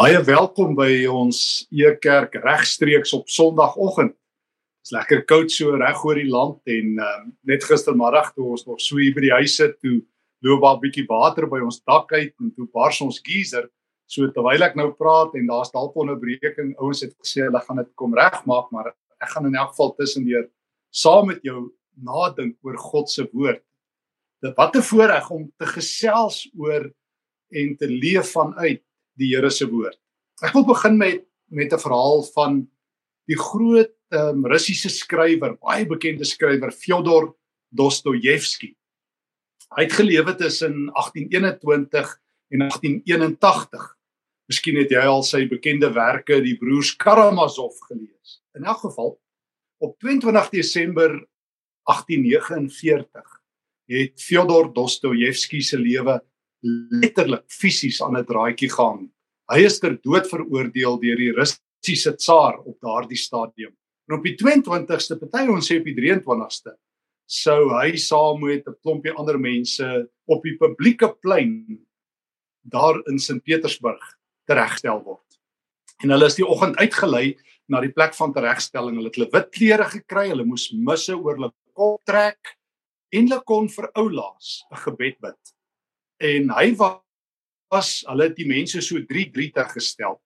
Baie welkom by ons Ekerk regstreeks op Sondagoggend. Dit's lekker koud so reg oor die land en um, net gistermiddag toe ons nog so hier by die huis sit, toe loop daar 'n bietjie water by ons dak uit en toe bars ons geyser. So terwyl ek nou praat en daar's dalk onderbreking, ouens het gesê hulle gaan dit kom regmaak, maar ek gaan in elk geval tussendeur saam met jou nadink oor God se woord. Wat 'n voorreg om te gesels oor en te leef vanuit die Here se woord. Ek wil begin met met 'n verhaal van die groot um, Russiese skrywer, baie bekende skrywer Fyodor Dostojewski. Hy het gelewe tussen 1821 en 1881. Miskien het jy al sy bekende werke Die broers Karamazov gelees. In elk geval op 22 Desember 1849 het Fyodor Dostojewski se lewe letterlik fisies aan 'n draadjie gehang. Hy is ter dood veroordeel deur die Russiese tsaar op daardie stadium. En op die 22ste, party ons sê op die 23ste, sou hy saam met 'n klompie ander mense op die publieke plein daar in Sint Petersburg tereggestel word. En hulle is die oggend uitgelei na die plek van teregstelling. Hulle het hulle wit klere gekry, hulle moes misse oor hulle kop trek en hulle kon vir oulaas 'n gebed bid en hy was hulle het die mense so 3 3 te gestel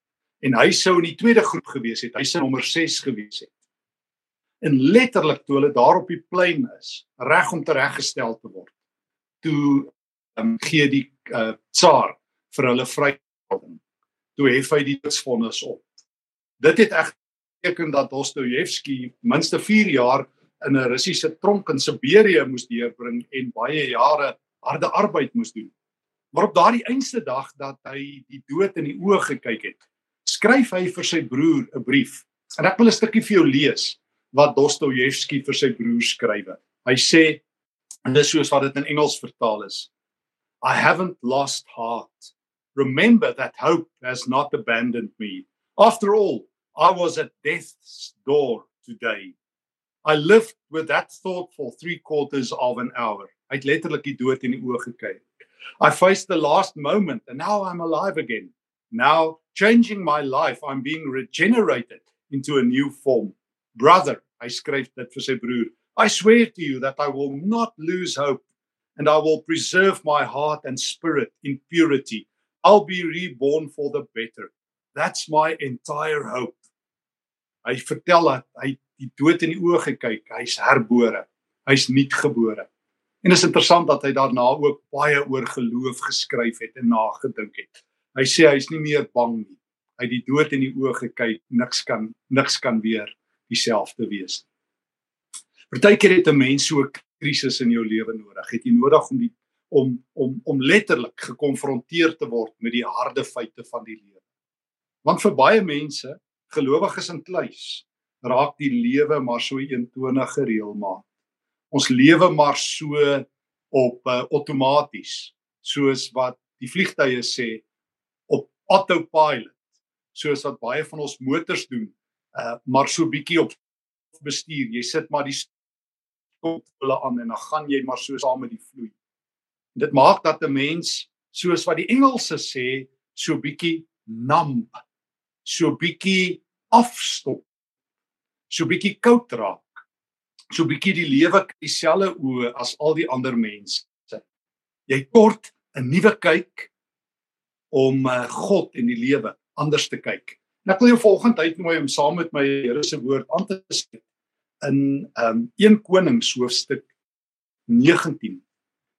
en hy sou in die tweede groep gewees het. Hy sou nommer 6 gewees het. En letterlik toe hulle daar op die plein is reg om tereggestel te word toe um, gee die uh, tsaar vir hulle vrystelling. Toe hef hy die doodsvonnis op. Dit het ek teken dat Dostojewski minste 4 jaar in 'n Russiese tronk in Siberië moes deurbring en baie jare harde arbeid moes doen Maar op daardie einste dag dat hy die dood in die oë gekyk het, skryf hy vir sy broer 'n brief. En ek wil 'n stukkie vir jou lees wat Dostojewski vir sy broer skrywe. Hy sê en dis soos wat dit in Engels vertaal is. I haven't lost heart. Remember that hope has not abandoned me. After all, I was at death's door today. I lived with that thought for 3 quarters of an hour. Hy het letterlik die dood in die oë gekyk. I faced the last moment and now I'm alive again. Now, changing my life, I'm being regenerated into a new form. Brother, I skryf dit vir sy broer. I swear to you that I will not lose hope and I will preserve my heart and spirit in purity. I'll be reborn for the better. That's my entire hope. Hy vertel dat hy die dood in die oë gekyk, hy's herbore. Hy's nuutgebore. En dit is interessant dat hy daarna ook baie oor geloof geskryf het en nagedink het. Hy sê hy's nie meer bang nie. Hy het die dood in die oë gekyk, niks kan niks kan weer dieselfde wees nie. Partykeer het 'n mens so 'n krisis in jou lewe nodig. Het jy nodig om die om om om letterlik gekonfronteer te word met die harde feite van die lewe. Want vir baie mense, gelowiges in kluis, raak die lewe maar so eentonig gereël maar ons lewe maar so op uh, outomaties soos wat die vliegtye sê op autopilot soos wat baie van ons motors doen uh, maar so bietjie op bestuur. Jy sit maar die hulle aan en dan gaan jy maar so saam met die vloei. Dit maak dat 'n mens soos wat die Engelse sê so bietjie numb so bietjie afstop so bietjie koud raak so bietjie die lewe dieselfde oë as al die ander mense. Jy kort 'n nuwe kyk om uh, God en die lewe anders te kyk. En ek wil jou volgende uitnooi om saam met my Here se woord aan te sluit in um 1 Konings hoofstuk 19.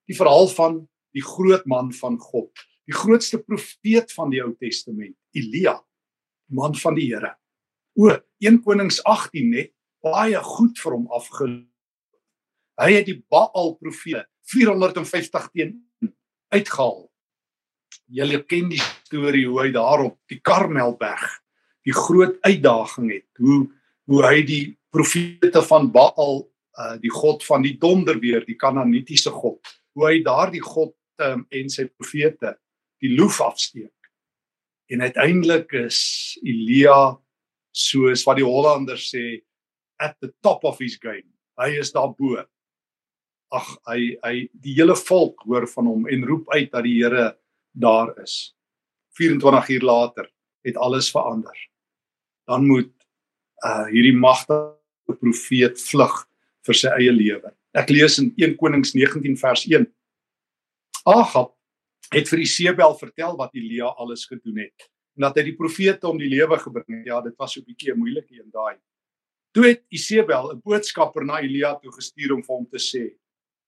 Die verhaal van die groot man van God, die grootste profeet van die Ou Testament, Elia, man van die Here. O, 1 Konings 18 net baie goed vir hom afgeloop. Hy het die Baal profete 450 teen uitgehaal. Julle ken die storie hoe hy daar op die Karmelberg die groot uitdaging het. Hoe hoe hy die profete van Baal, uh, die god van die donder weer, die Kanaanitiese god, hoe hy daardie god um, en sy profete die loef afsteek. En uiteindelik is Elia soos wat die Hollanders sê at the top of his game. Hy is daarbo. Ag hy hy die hele volk hoor van hom en roep uit dat die Here daar is. 24 uur later het alles verander. Dan moet uh hierdie magtige profeet vlug vir sy eie lewe. Ek lees in 1 Konings 19 vers 1. Ahab het vir Isebel vertel wat Elia alles gedoen het en dat hy die profete om die lewe gebring het. Ja, dit was so 'n bietjie 'n moeilike een daai. Toe het Isebel 'n boodskapper na Elia toe gestuur om vir hom te sê: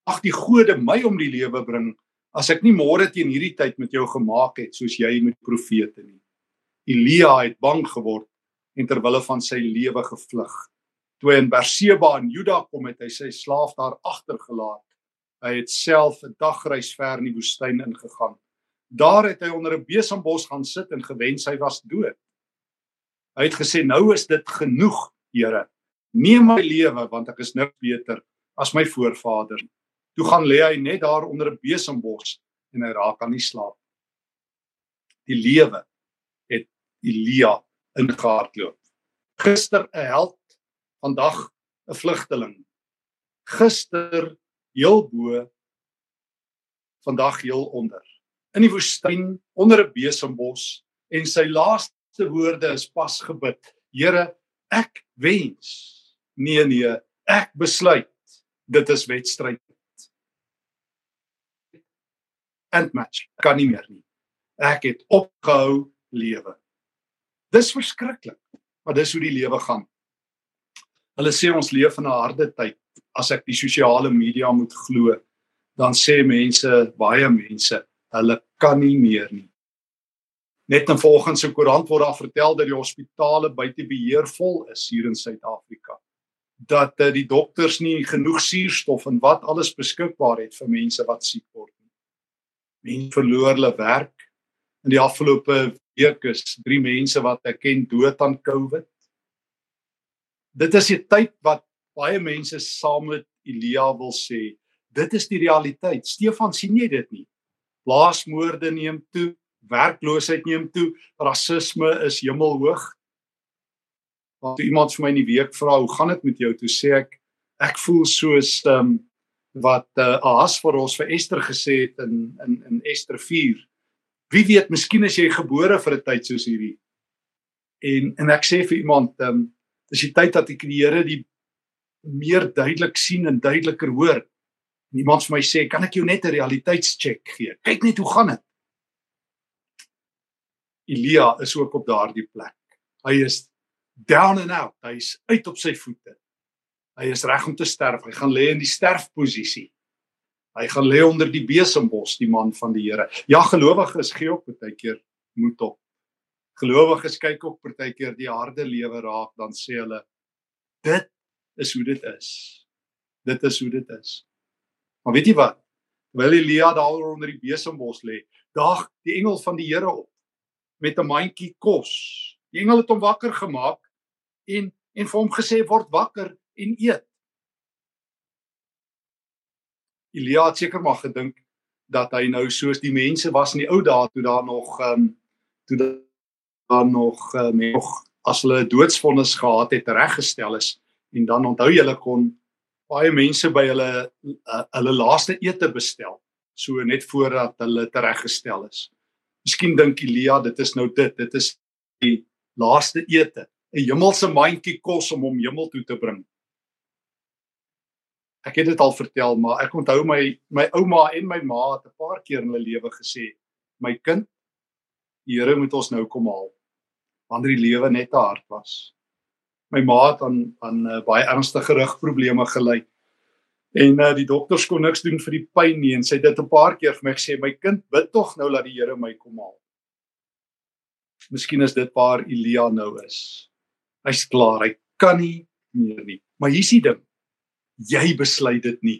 "Ag die gode my om die lewe bring as ek nie môre teen hierdie tyd met jou gemaak het soos jy met profete nie." Elia het bang geword en ter wille van sy lewe gevlug. Toe hy in Berseba in Juda kom het hy sy slaaf daar agtergelaat. Hy het self 'n dagreis ver in die woestyn ingegaan. Daar het hy onder 'n besembos gaan sit en gewens hy was dood. Hy het gesê nou is dit genoeg, Here neem my lewe want ek is niks beter as my voorvader. Toe gaan lê hy net daar onder 'n besembos en hy raak aan die slaap. Die lewe het Elia ingehardloop. Gister 'n held, vandag 'n vlugteling. Gister heel bo, vandag heel onder. In die woestyn onder 'n besembos en sy laaste woorde is pas gebid. Here, ek wens Nee nee, ek besluit dit is wedstryd. End match. Kan nie meer nie. Ek het opgehou lewe. Dis verskriklik. Maar dis hoe die lewe gaan. Hulle sê ons leef in 'n harde tyd. As ek die sosiale media moet glo, dan sê mense, baie mense, hulle kan nie meer nie. Net in volgens se koerant word daar vertel dat die hospitale buite beheer vol is hier in Suid-Afrika dat uh, die dokters nie genoeg suurstof en wat alles beskikbaar het vir mense wat siek word nie. Mense verloor hulle werk. In die afgelope week is drie mense wat ek ken dood aan COVID. Dit is 'n tyd wat baie mense saam met Elia wil sê, dit is die realiteit. Stefan sien jy dit nie? Plaasmoorde neem toe, werkloosheid neem toe, rasisme is hemelhoog want iemand vir my in die week vra hoe gaan dit met jou? Toe sê ek ek voel soos ehm um, wat uh, Ahas vir ons vir Ester gesê het in in in Ester 4 wie weet miskien is jy gebore vir 'n tyd soos hierdie. En en ek sê vir iemand ehm um, dis die tyd dat ek die Here die meer duidelik sien en duideliker hoor. Iemand vir my sê kan ek jou net 'n realiteitscheck gee? Kyk net hoe gaan dit? Elia is ook op daardie plek. Hy is down and out. Hy's uit op sy voete. Hy is reg om te sterf. Hy gaan lê in die sterfposisie. Hy gaan lê onder die besembos, die man van die Here. Ja, gelowiges gee op baie keer moed op. Gelowiges kyk ook baie keer die harde lewe raak, dan sê hulle dit is hoe dit is. Dit is hoe dit is. Maar weet jy wat? Terwyl Elia daar onder die besembos lê, daag die engel van die Here op met 'n mandjie kos. Die engel het hom wakker gemaak en en vir hom gesê word wakker en eet. Elia het seker maar gedink dat hy nou soos die mense was in die ou dae toe daar nog ehm um, toe daar nog uh, nog as hulle 'n doodsvonnis gehad het reggestel is en dan onthou jy hulle kon baie mense by hulle uh, hulle laaste ete bestel so net voordat hulle tereggestel is. Miskien dink Elia dit is nou dit dit is die laaste ete 'n hemelse mandjie kos om hom hemel toe te bring. Ek het dit al vertel, maar ek onthou my my ouma en my ma het 'n paar keer in hulle lewe gesê, "My kind, die Here moet ons nou kom haal." Wanneer die lewe net te hard was. My ma het aan aan uh, baie ernstige rugprobleme gely. En uh, die dokters kon niks doen vir die pyn nie en sy het dit 'n paar keer vir my gesê, "My kind, bid tog nou dat die Here my kom haal." Miskien is dit waar Elia nou is hy's klaar, hy kan nie meer nie. Maar hier's die ding. Jy besluit dit nie.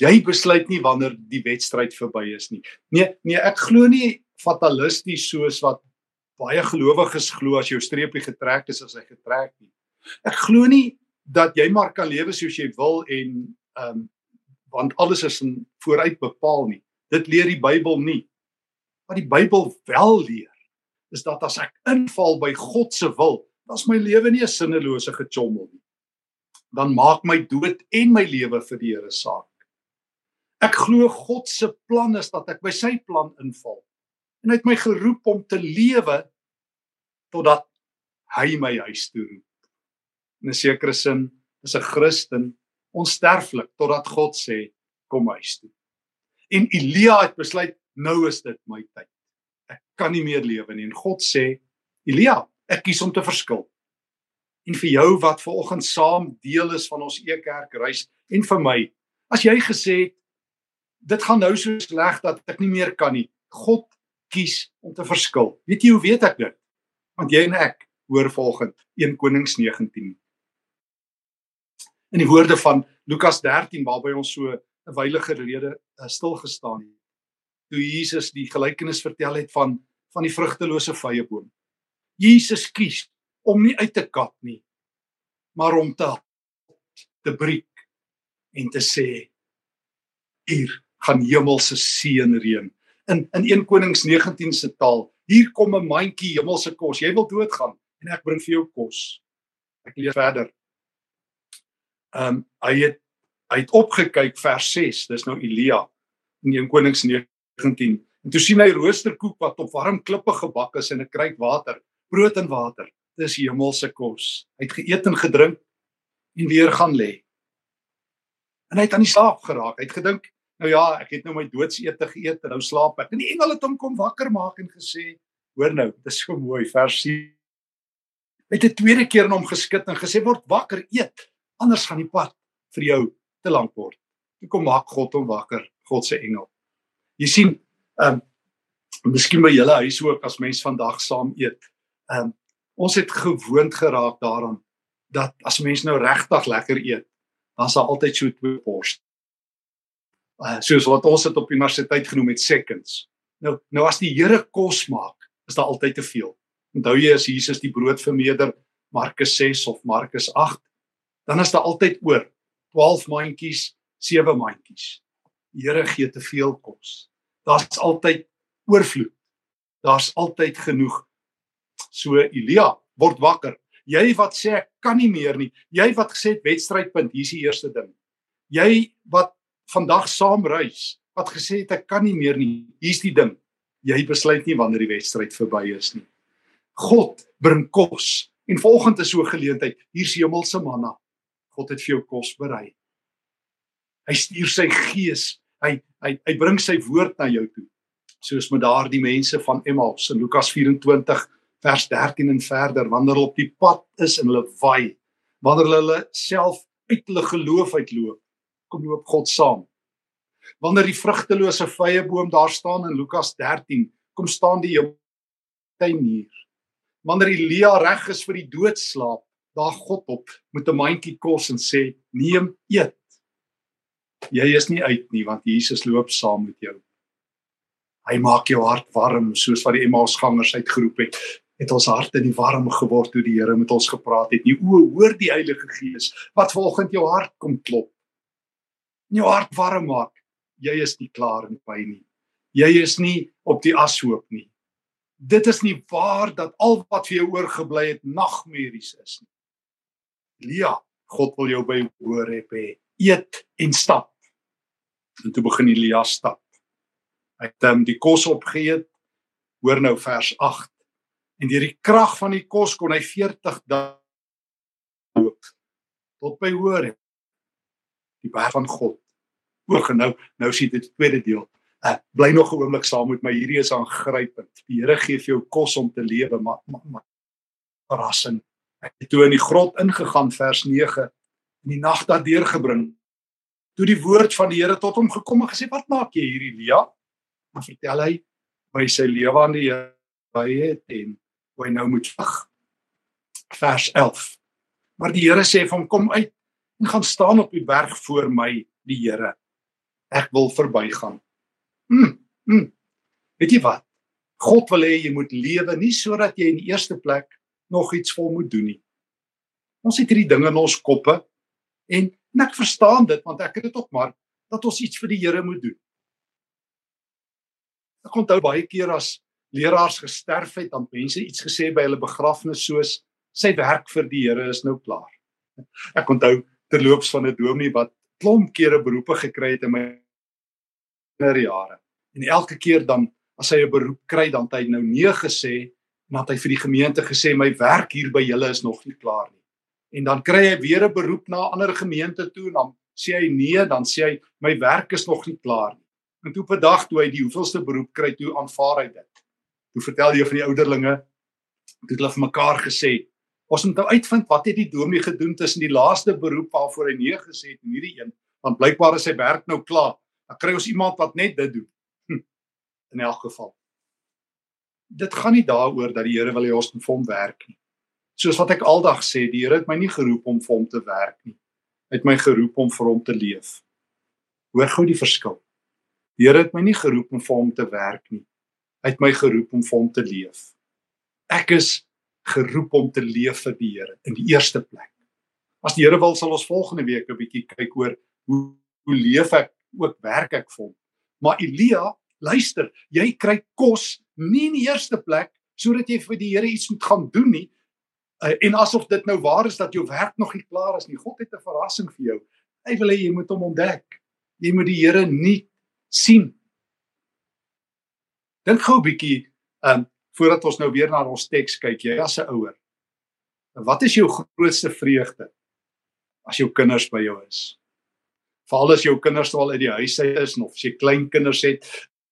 Jy besluit nie wanneer die wedstryd verby is nie. Nee, nee, ek glo nie fatalisties soos wat baie gelowiges glo as jou streepie getrek is as hy getrek nie. Ek glo nie dat jy maar kan lewe soos jy wil en ehm um, want alles is in vooruit bepaal nie. Dit leer die Bybel nie. Wat die Bybel wel leer is dat as ek inval by God se wil, dan's my lewe nie 'n sinnelose gechommel nie. Dan maak my dood en my lewe vir die Here saak. Ek glo God se plan is dat ek by sy plan inval. En hy het my geroep om te lewe totdat hy my huis toe roep. In 'n sekere sin is 'n Christen onsterflik totdat God sê kom huis toe. En Elia het besluit nou is dit my tyd. Ek kan nie meer lewe nie en God sê Elia, ek kies om te verskil. En vir jou wat ver oggend saam deel is van ons Ekerk reis en vir my, as jy gesê het dit gaan nou so sleg dat ek nie meer kan nie. God kies om te verskil. Weet jy hoe weet ek dit? Want jy en ek hoor volgend 1 Konings 19. In die woorde van Lukas 13 waarby ons so 'n wyle gelede uh, stil gestaan het. Toe Jesus die gelykenis vertel het van van die vrugtelose vyeboom. Jesus kies om nie uit te kap nie, maar om te te breek en te sê hier gaan hemelse seën reën. In in 1 Konings 19 se taal, hier kom 'n mandjie hemelse kos. Jy wil doodgaan en ek bring vir jou kos. Ek lees verder. Ehm um, hy het hy het opgekyk vers 6. Dis nou Elia in 1 Konings 19. En toe sien hy roosterkoek wat op warm klippe gebak is en 'n kruik water, brood en water. Dis hemelse kos. Hy het geëet en gedrink en weer gaan lê. En hy het aan die slaap geraak. Hy het gedink Nou ja, ek het nou my doodsete geëet en nou slaap ek. En die engele het hom kom wakker maak en gesê: "Hoor nou, dit is so mooi vers 7. Het 'n tweede keer in hom geskit en gesê: "Word wakker, eet, anders gaan die pad vir jou te lank word." Toe kom maak God hom wakker, God se engel. Jy sien, ehm um, miskien by julle huis ook as mense vandag saam eet. Ehm um, ons het gewoond geraak daaraan dat as mense nou regtig lekker eet, dan daar altyd so twee bors uh, soos wat ons dit op universiteit genoem het seconds. Nou nou as die Here kos maak, is daar altyd te veel. Onthou jy as Jesus die brood vermeerder Markus 6 of Markus 8, dan is daar altyd oor 12 mandjies, 7 mandjies. Die Here gee te veel kos. Daar's altyd oorvloed. Daar's altyd genoeg. So Elia word wakker. Jy wat sê ek kan nie meer nie. Jy wat gesê het wedstrydpunt, hier's die eerste ding. Jy wat vandag saam reis wat gesê het ek kan nie meer nie. Hier's die ding. Jy besluit nie wanneer die wedstryd verby is nie. God bring kos en volgende is so 'n geleentheid. Hier's hemelse manna. God het vir jou kos berei. Hy stuur sy gees. Hy hy hy bring sy woord na jou toe. Soos met daardie mense van Emmaus in Lukas 24 vers 13 en verder wanneer hulle op die pad is en hulle waai. Wanneer hulle self uit hulle geloof uitloop kom loop God saam. Wanneer die vrugtelose vyeboom daar staan in Lukas 13, kom staan die tuin hier. Wanneer Elia reg is vir die doodslaap, daar God op met 'n mandjie kos en sê: "Neem, eet." Jy is nie uit nie want Jesus loop saam met jou. Hy maak jou hart warm soos wat die Emmausgangers uitgeroep het. Het ons harte nie warm geword toe die Here met ons gepraat het nie. O, hoor die Heilige Gees wat volgens jou hart kom klop in jou hart warm maak. Jy is nie klaar in pyn nie. Jy is nie op die ashoop nie. Dit is nie waar dat al wat vir jou oorgebly het nagmerries is nie. Elia, God wil jou by hoor hê. Eet en stap. En toe begin Elia stap. Hy het hom die kos opgeëet. Hoor nou vers 8. En deur die krag van die kos kon hy 40 dae loop tot by hoor die berg van God. Oor nou nou sien dit die tweede deel. Uh, bly nog 'n oomblik saam met my. Hierdie is aangrypend. Die Here gee vir jou kos om te lewe, maar maar, maar verrassing. Hy het toe in die grot ingegaan vers 9 in die nag daar deurgebring. Toe die woord van die Here tot hom gekom en gesê: "Wat maak jy hier, Elia?" Dan vertel hy by sy lewe aan die Here het en hoe hy nou moet vlug. Vers 11. Maar die Here sê vir hom: "Kom uit en gaan staan op die berg voor my, die Here. Ek wil verbygaan. Hm. hm. Weet jy wat? God wil hê jy moet lewe nie sodat jy in die eerste plek nog iets vol moet doen nie. Ons het hierdie dinge in ons koppe en, en ek verstaan dit want ek het dit ook maar dat ons iets vir die Here moet doen. Ek onthou baie keer as leraars gesterf het, dan mense iets gesê by hulle begrafnis soos sy werk vir die Here is nou klaar. Ek onthou terloops van 'n dominee wat klomp kere beroepe gekry het in my jare. En elke keer dan as hy 'n beroep kry dan het hy nou nee gesê En dan het hy vir die gemeente gesê my werk hier by julle is nog nie klaar nie. En dan kry hy weer 'n beroep na 'n ander gemeente toe en dan sê hy nee, dan sê hy my werk is nog nie klaar nie. En toe op 'n dag toe hy die hoeveelste beroep kry, toe aanvaar hy dit. Toe vertel hy vir die ouderlinge, toe hulle vir mekaar gesê, ons moet nou uitvind wat het die dominee gedoen tussen die laaste beroep waarvoor hy nee gesê het en hierdie een, want blykbaar is sy werk nou klaar. Dan kry ons iemand wat net dit doen. Hm, in elk geval. Dit gaan nie daaroor dat die Here wil hê ons moet vir hom werk nie. Soos wat ek aldag sê, die Here het my nie geroep om vir hom te werk nie. Hy het my geroep om vir hom te leef. Hoor gou die verskil. Die Here het my nie geroep om vir hom te werk nie. Hy het my geroep om vir hom te leef. Ek is geroep om te leef vir die Here in die eerste plek. As die Here wil, sal ons volgende week 'n bietjie kyk oor hoe hoe leef ek ook werk ek vir hom. Maar Elia, luister, jy kry kos nie in die eerste plek sodat jy vir die Here iets moet gaan doen nie. Uh, en asof dit nou waar is dat jou werk nog nie klaar is nie. God het 'n verrassing vir jou. Hy wil hê jy moet hom ontdek. Jy moet die Here nie sien. Dink gou 'n bietjie, ehm um, voordat ons nou weer na ons teks kyk, jy as 'n ouer. Wat is jou grootste vreugde as jou kinders by jou is? Veral as jou kinders al uit die huis uit is of as jy klein kinders het,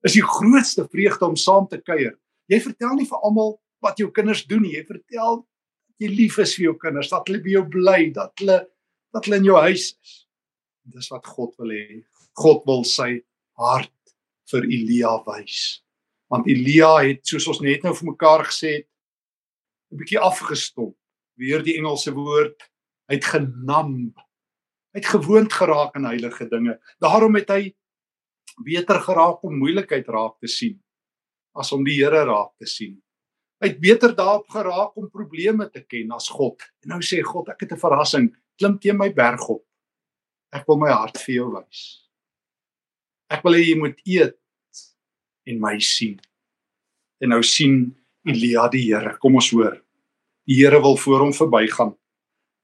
is die grootste vreugde om saam te kuier. Jy vertel nie vir almal wat jou kinders doen nie. Jy vertel dat jy lief is vir jou kinders, dat hulle by jou bly, dat hulle dat hulle in jou huis is. Dis wat God wil hê. God wil sy hart vir Elia wys. Want Elia het soos ons net nou vir mekaar gesê het 'n bietjie afgestomp. Weer die Engelse woord, hy't genam. Hy't gewoond geraak aan heilige dinge. Daarom het hy beter geraak om moeilikheid raak te sien as om die Here raak te sien. Hy het beter daarop geraak om probleme te ken as God. En nou sê God, ek het 'n verrassing. Klim teen my berg op. Ek wil my hart vir jou wys. Ek wil hê jy moet eet en my sien. En nou sien Elia die Here. Kom ons hoor. Die Here wil voor hom verbygaan.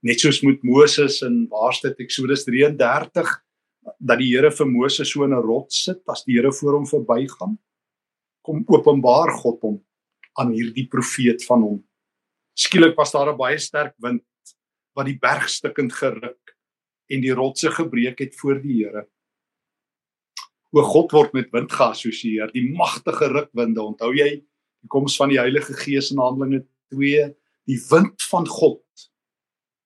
Net soos met Moses in Waarste Eksodus 33 dat die Here vir Moses so in 'n rots sit as die Here voor hom verbygaan kom openbaar God hom aan hierdie profeet van hom skielik was daar 'n baie sterk wind wat die berg stukkend geruk en die rotse gebreek het voor die Here o God word met wind geassosieer die magtige rukwinde onthou jy die koms van die Heilige Gees in Handelinge 2 die wind van God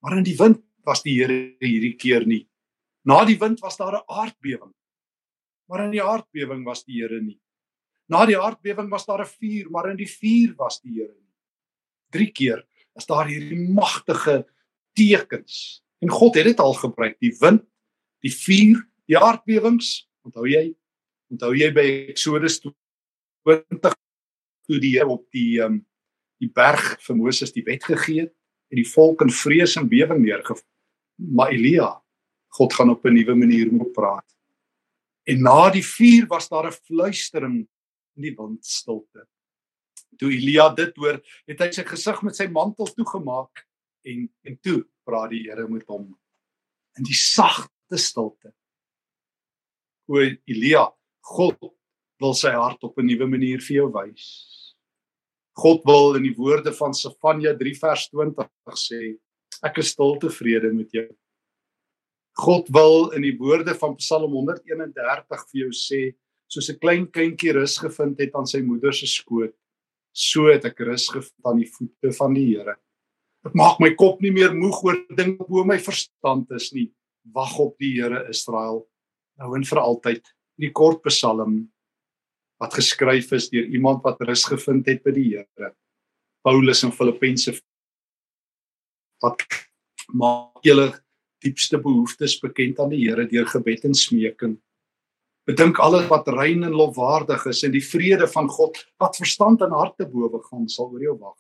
maar in die wind was die Here hierdie keer nie Na die wind was daar 'n aardbewing. Maar in die aardbewing was die Here nie. Na die aardbewing was daar 'n vuur, maar in die vuur was die Here nie. 3 keer is daar hierdie magtige tekens. En God het dit al gebruik, die wind, die vuur, die aardbewings. Onthou jy? Onthou jy by Eksodus 20 toe die Here op die um, die berg vir Moses die wet gegee het en die volk in vrees en bewering neergeval. Maar Elia God gaan op 'n nuwe manier moet praat. En na die vuur was daar 'n fluistering in die windstilte. Toe Elia dit hoor, het hy sy gesig met sy mantel toegemaak en en toe praat die Here met hom in die sagte stilte. O Elia, God wil sy hart op 'n nuwe manier vir jou wys. God wil in die woorde van Sefanja 3 vers 20 sê, ek is stil tevrede met jou. God wil in die woorde van Psalm 131 vir jou sê, soos 'n klein kindjie rus gevind het aan sy moeder se skoot, so het ek rus gevind aan die voete van die Here. Dit maak my kop nie meer moeg oor dinge bo my verstand is nie. Wag op die Here Israel, nou en vir altyd. Die kort Psalm wat geskryf is deur iemand wat rus gevind het by die Here. Paulus in Filippense wat maak julle diepste behoeftes bekend aan die Here deur gebed en smeking. Bedink alles wat rein en lofwaardig is en die vrede van God wat verstand en hart te bowe gaan sal oor jou wag.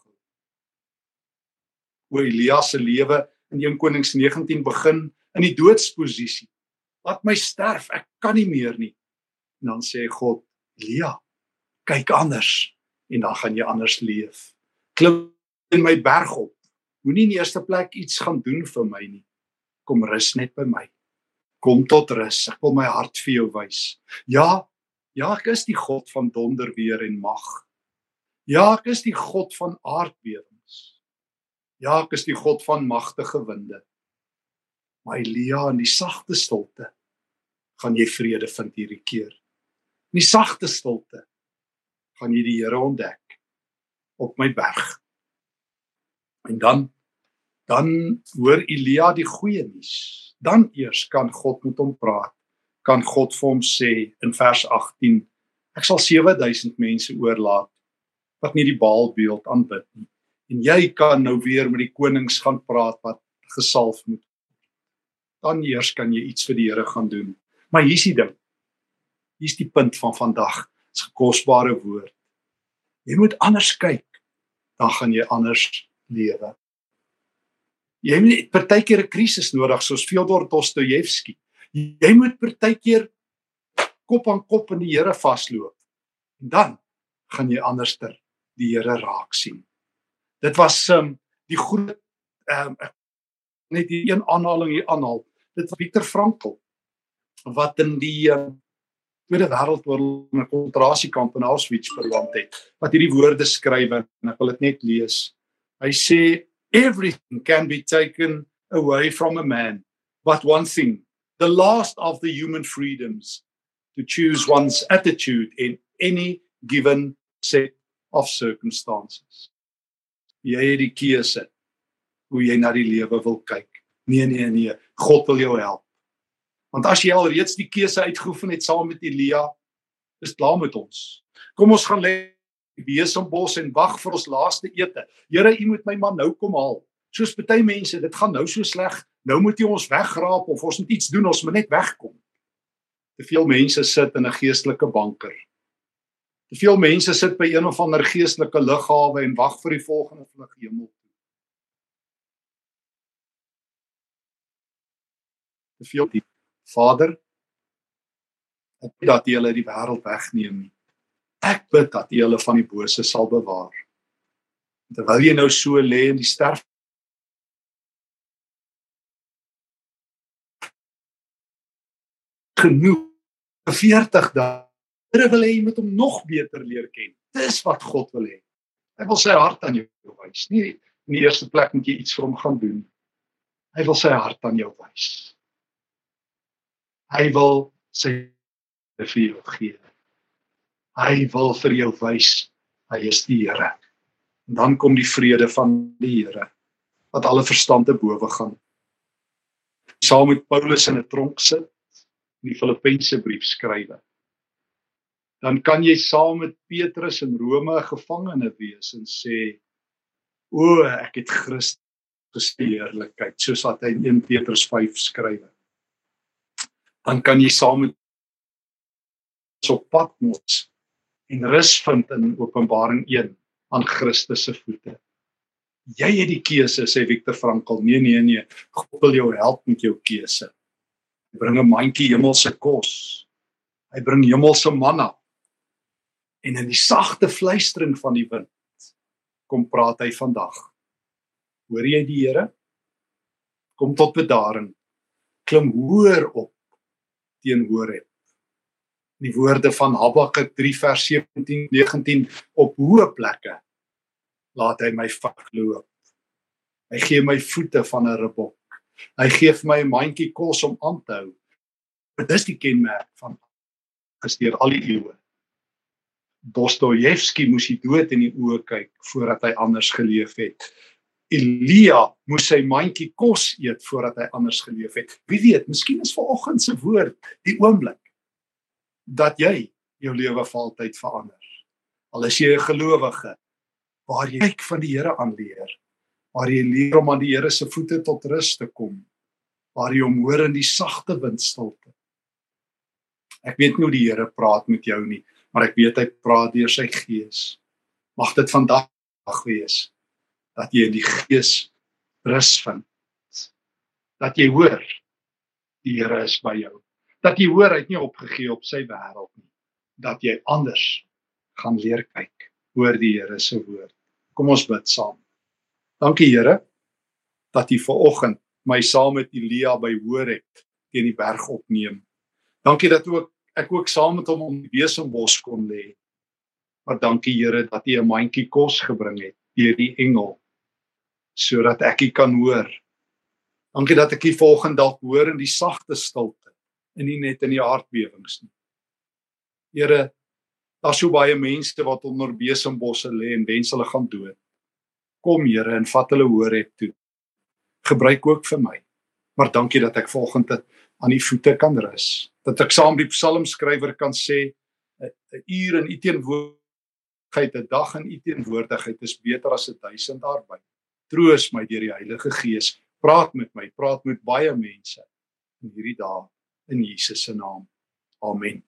O Elias se lewe in 1 Konings 19 begin in die doodsposisie. Laat my sterf, ek kan nie meer nie. En dan sê God, Elia, kyk anders en dan gaan jy anders leef. Klim in my berg op. Moenie in die eerste plek iets gaan doen vir my nie kom rus net by my. Kom tot rus. Ek wil my hart vir jou wys. Ja, ja, ek is die God van donder weer en mag. Ja, ek is die God van aardbewings. Ja, ek is die God van magtige winde. Maar Elia in die sagte stilte gaan jy vrede vind hierdie keer. In die sagte stilte gaan jy die Here ontdek op my berg. En dan dan hoor Elia die goeie nuus. Dan eers kan God met hom praat. Kan God vir hom sê in vers 18: Ek sal 7000 mense oorlaat wat nie die Baalbeeld aanbid nie. En jy kan nou weer met die konings gaan praat wat gesalf moet dan eers kan jy iets vir die Here gaan doen. Maar hier's die ding. Hier's die punt van vandag. Dit's 'n kosbare woord. Jy moet anders kyk, dan gaan jy anders lewe. Jy het partykeer 'n krisis nodig soos Fyodor Dostojewski. Jy moet partykeer kop aan kop in die Here vasloop. En dan gaan jy anderster die Here raak sien. Dit was um, die groot um, net die een aanhaling hier aanhaal dit Viktor Frankl wat in die uh, Tweede Wêreldoorlog in 'n konsentrasiekamp in Auschwitz verwant het. Wat hierdie woorde skryf en ek wil dit net lees. Hy sê everything can be taken away from a man but one thing the last of the human freedoms to choose one's attitude in any given set of circumstances. Jy het die keuse hoe jy na die lewe wil kyk. Nee nee nee, God wil jou help. Want as jy al reeds die keuse uitgeoefen het saam met Elia, is klaar met ons. Kom ons gaan lê die besembos en wag vir ons laaste ete. Here, U moet my man nou kom haal. Soos baie mense, dit gaan nou so sleg. Nou moet jy ons wegraap of ons moet iets doen, ons moet net wegkom. Te veel mense sit in 'n geestelike banker. Te veel mense sit by een of ander geestelike lughawe en wag vir die volgende vlug hemel. Veel die Vader ek bid dat U hulle die wêreld wegneem. Ek bid dat U hulle van die bose sal bewaar. Terwyl jy nou so lê in die sterf genoeg 40 dae. Here wil hê jy moet hom nog beter leer ken. Dis wat God wil hê. Hy wil sy hart aan jou wys. Nie in die eerste plek moet jy iets vir hom gaan doen. Hy wil sy hart aan jou wys. Hy wil sy vir jou gee. Hy wil vir jou wys hy is die Here. En dan kom die vrede van die Here wat alle verstand te bowe gaan. Saam met Paulus in 'n tronk sit en die Filippense brief skryf. Dan kan jy saam met Petrus in Rome 'n gevangene wees en sê o ek het Christus gespeerlikheid soos wat hy in 1 Petrus 5 skryf dan kan jy saam met so pad moet en rus vind in Openbaring 1 aan Christus se voete. Jy het die keuse sê Viktor Frankl. Nee nee nee, God wil jou help met jou keuse. Hy bring 'n mandjie hemelse kos. Hy bring hemelse manna. En in die sagte fluistering van die wind kom praat hy vandag. Hoor jy die Here? Kom tot bedaring. Klim hoër op teenoor het. Die woorde van Habakuk 3 vers 17 19 op hoë plekke laat hy my vakloop. Hy gee my voete van 'n ribbok. Hy gee vir my 'n mandjie kos om aan te hou. Dit is die kenmerk van gesteer al die eeue. Dostojewski moes hy dood in die oë kyk voordat hy anders geleef het. Elia moes sy mandjie kos eet voordat hy anders geleef het. Wie weet, miskien is vanoggend se woord die oomblik dat jy jou lewe vir altyd verander. Al is jy 'n gelowige waar jy kyk van die Here aanleer, waar jy leer om aan die Here se voete tot rus te kom, waar jy hom hoor in die sagte windstilte. Ek weet nie hoe die Here praat met jou nie, maar ek weet hy praat deur sy gees. Mag dit vandag wees dat jy in die gees rus vind. Dat jy hoor die Here is by jou. Dat jy hoor hy het nie opgegee op sy wêreld nie. Dat jy anders gaan leer kyk oor die Here se woord. Kom ons bid saam. Dankie Here dat U ver oggend my saam met Elia by Horeb teen die berg opneem. Dankie dat ook ek ook saam met hom om die besembos kon lê. Maar dankie Here dat U 'n mandjie kos gebring het deur die engel sodat ek U kan hoor. Dankie dat ek U volgende dalk hoor in die sagte stilte, in nie net in die aardbewings nie. Here, daar's so baie mense wat onder besembosse lê en wens hulle gaan dood. Kom Here en vat hulle hoor het toe. Gebruik ook vir my. Maar dankie dat ek volgende aan U voete kan rus. Dat ek saam die psalmskrywer kan sê 'n uur in U teenwoordigheid, 'n dag in U teenwoordigheid is beter as 'n duisend arbeid. Troos my deur die Heilige Gees. Praat met my, praat met baie mense in hierdie dae in Jesus se naam. Amen.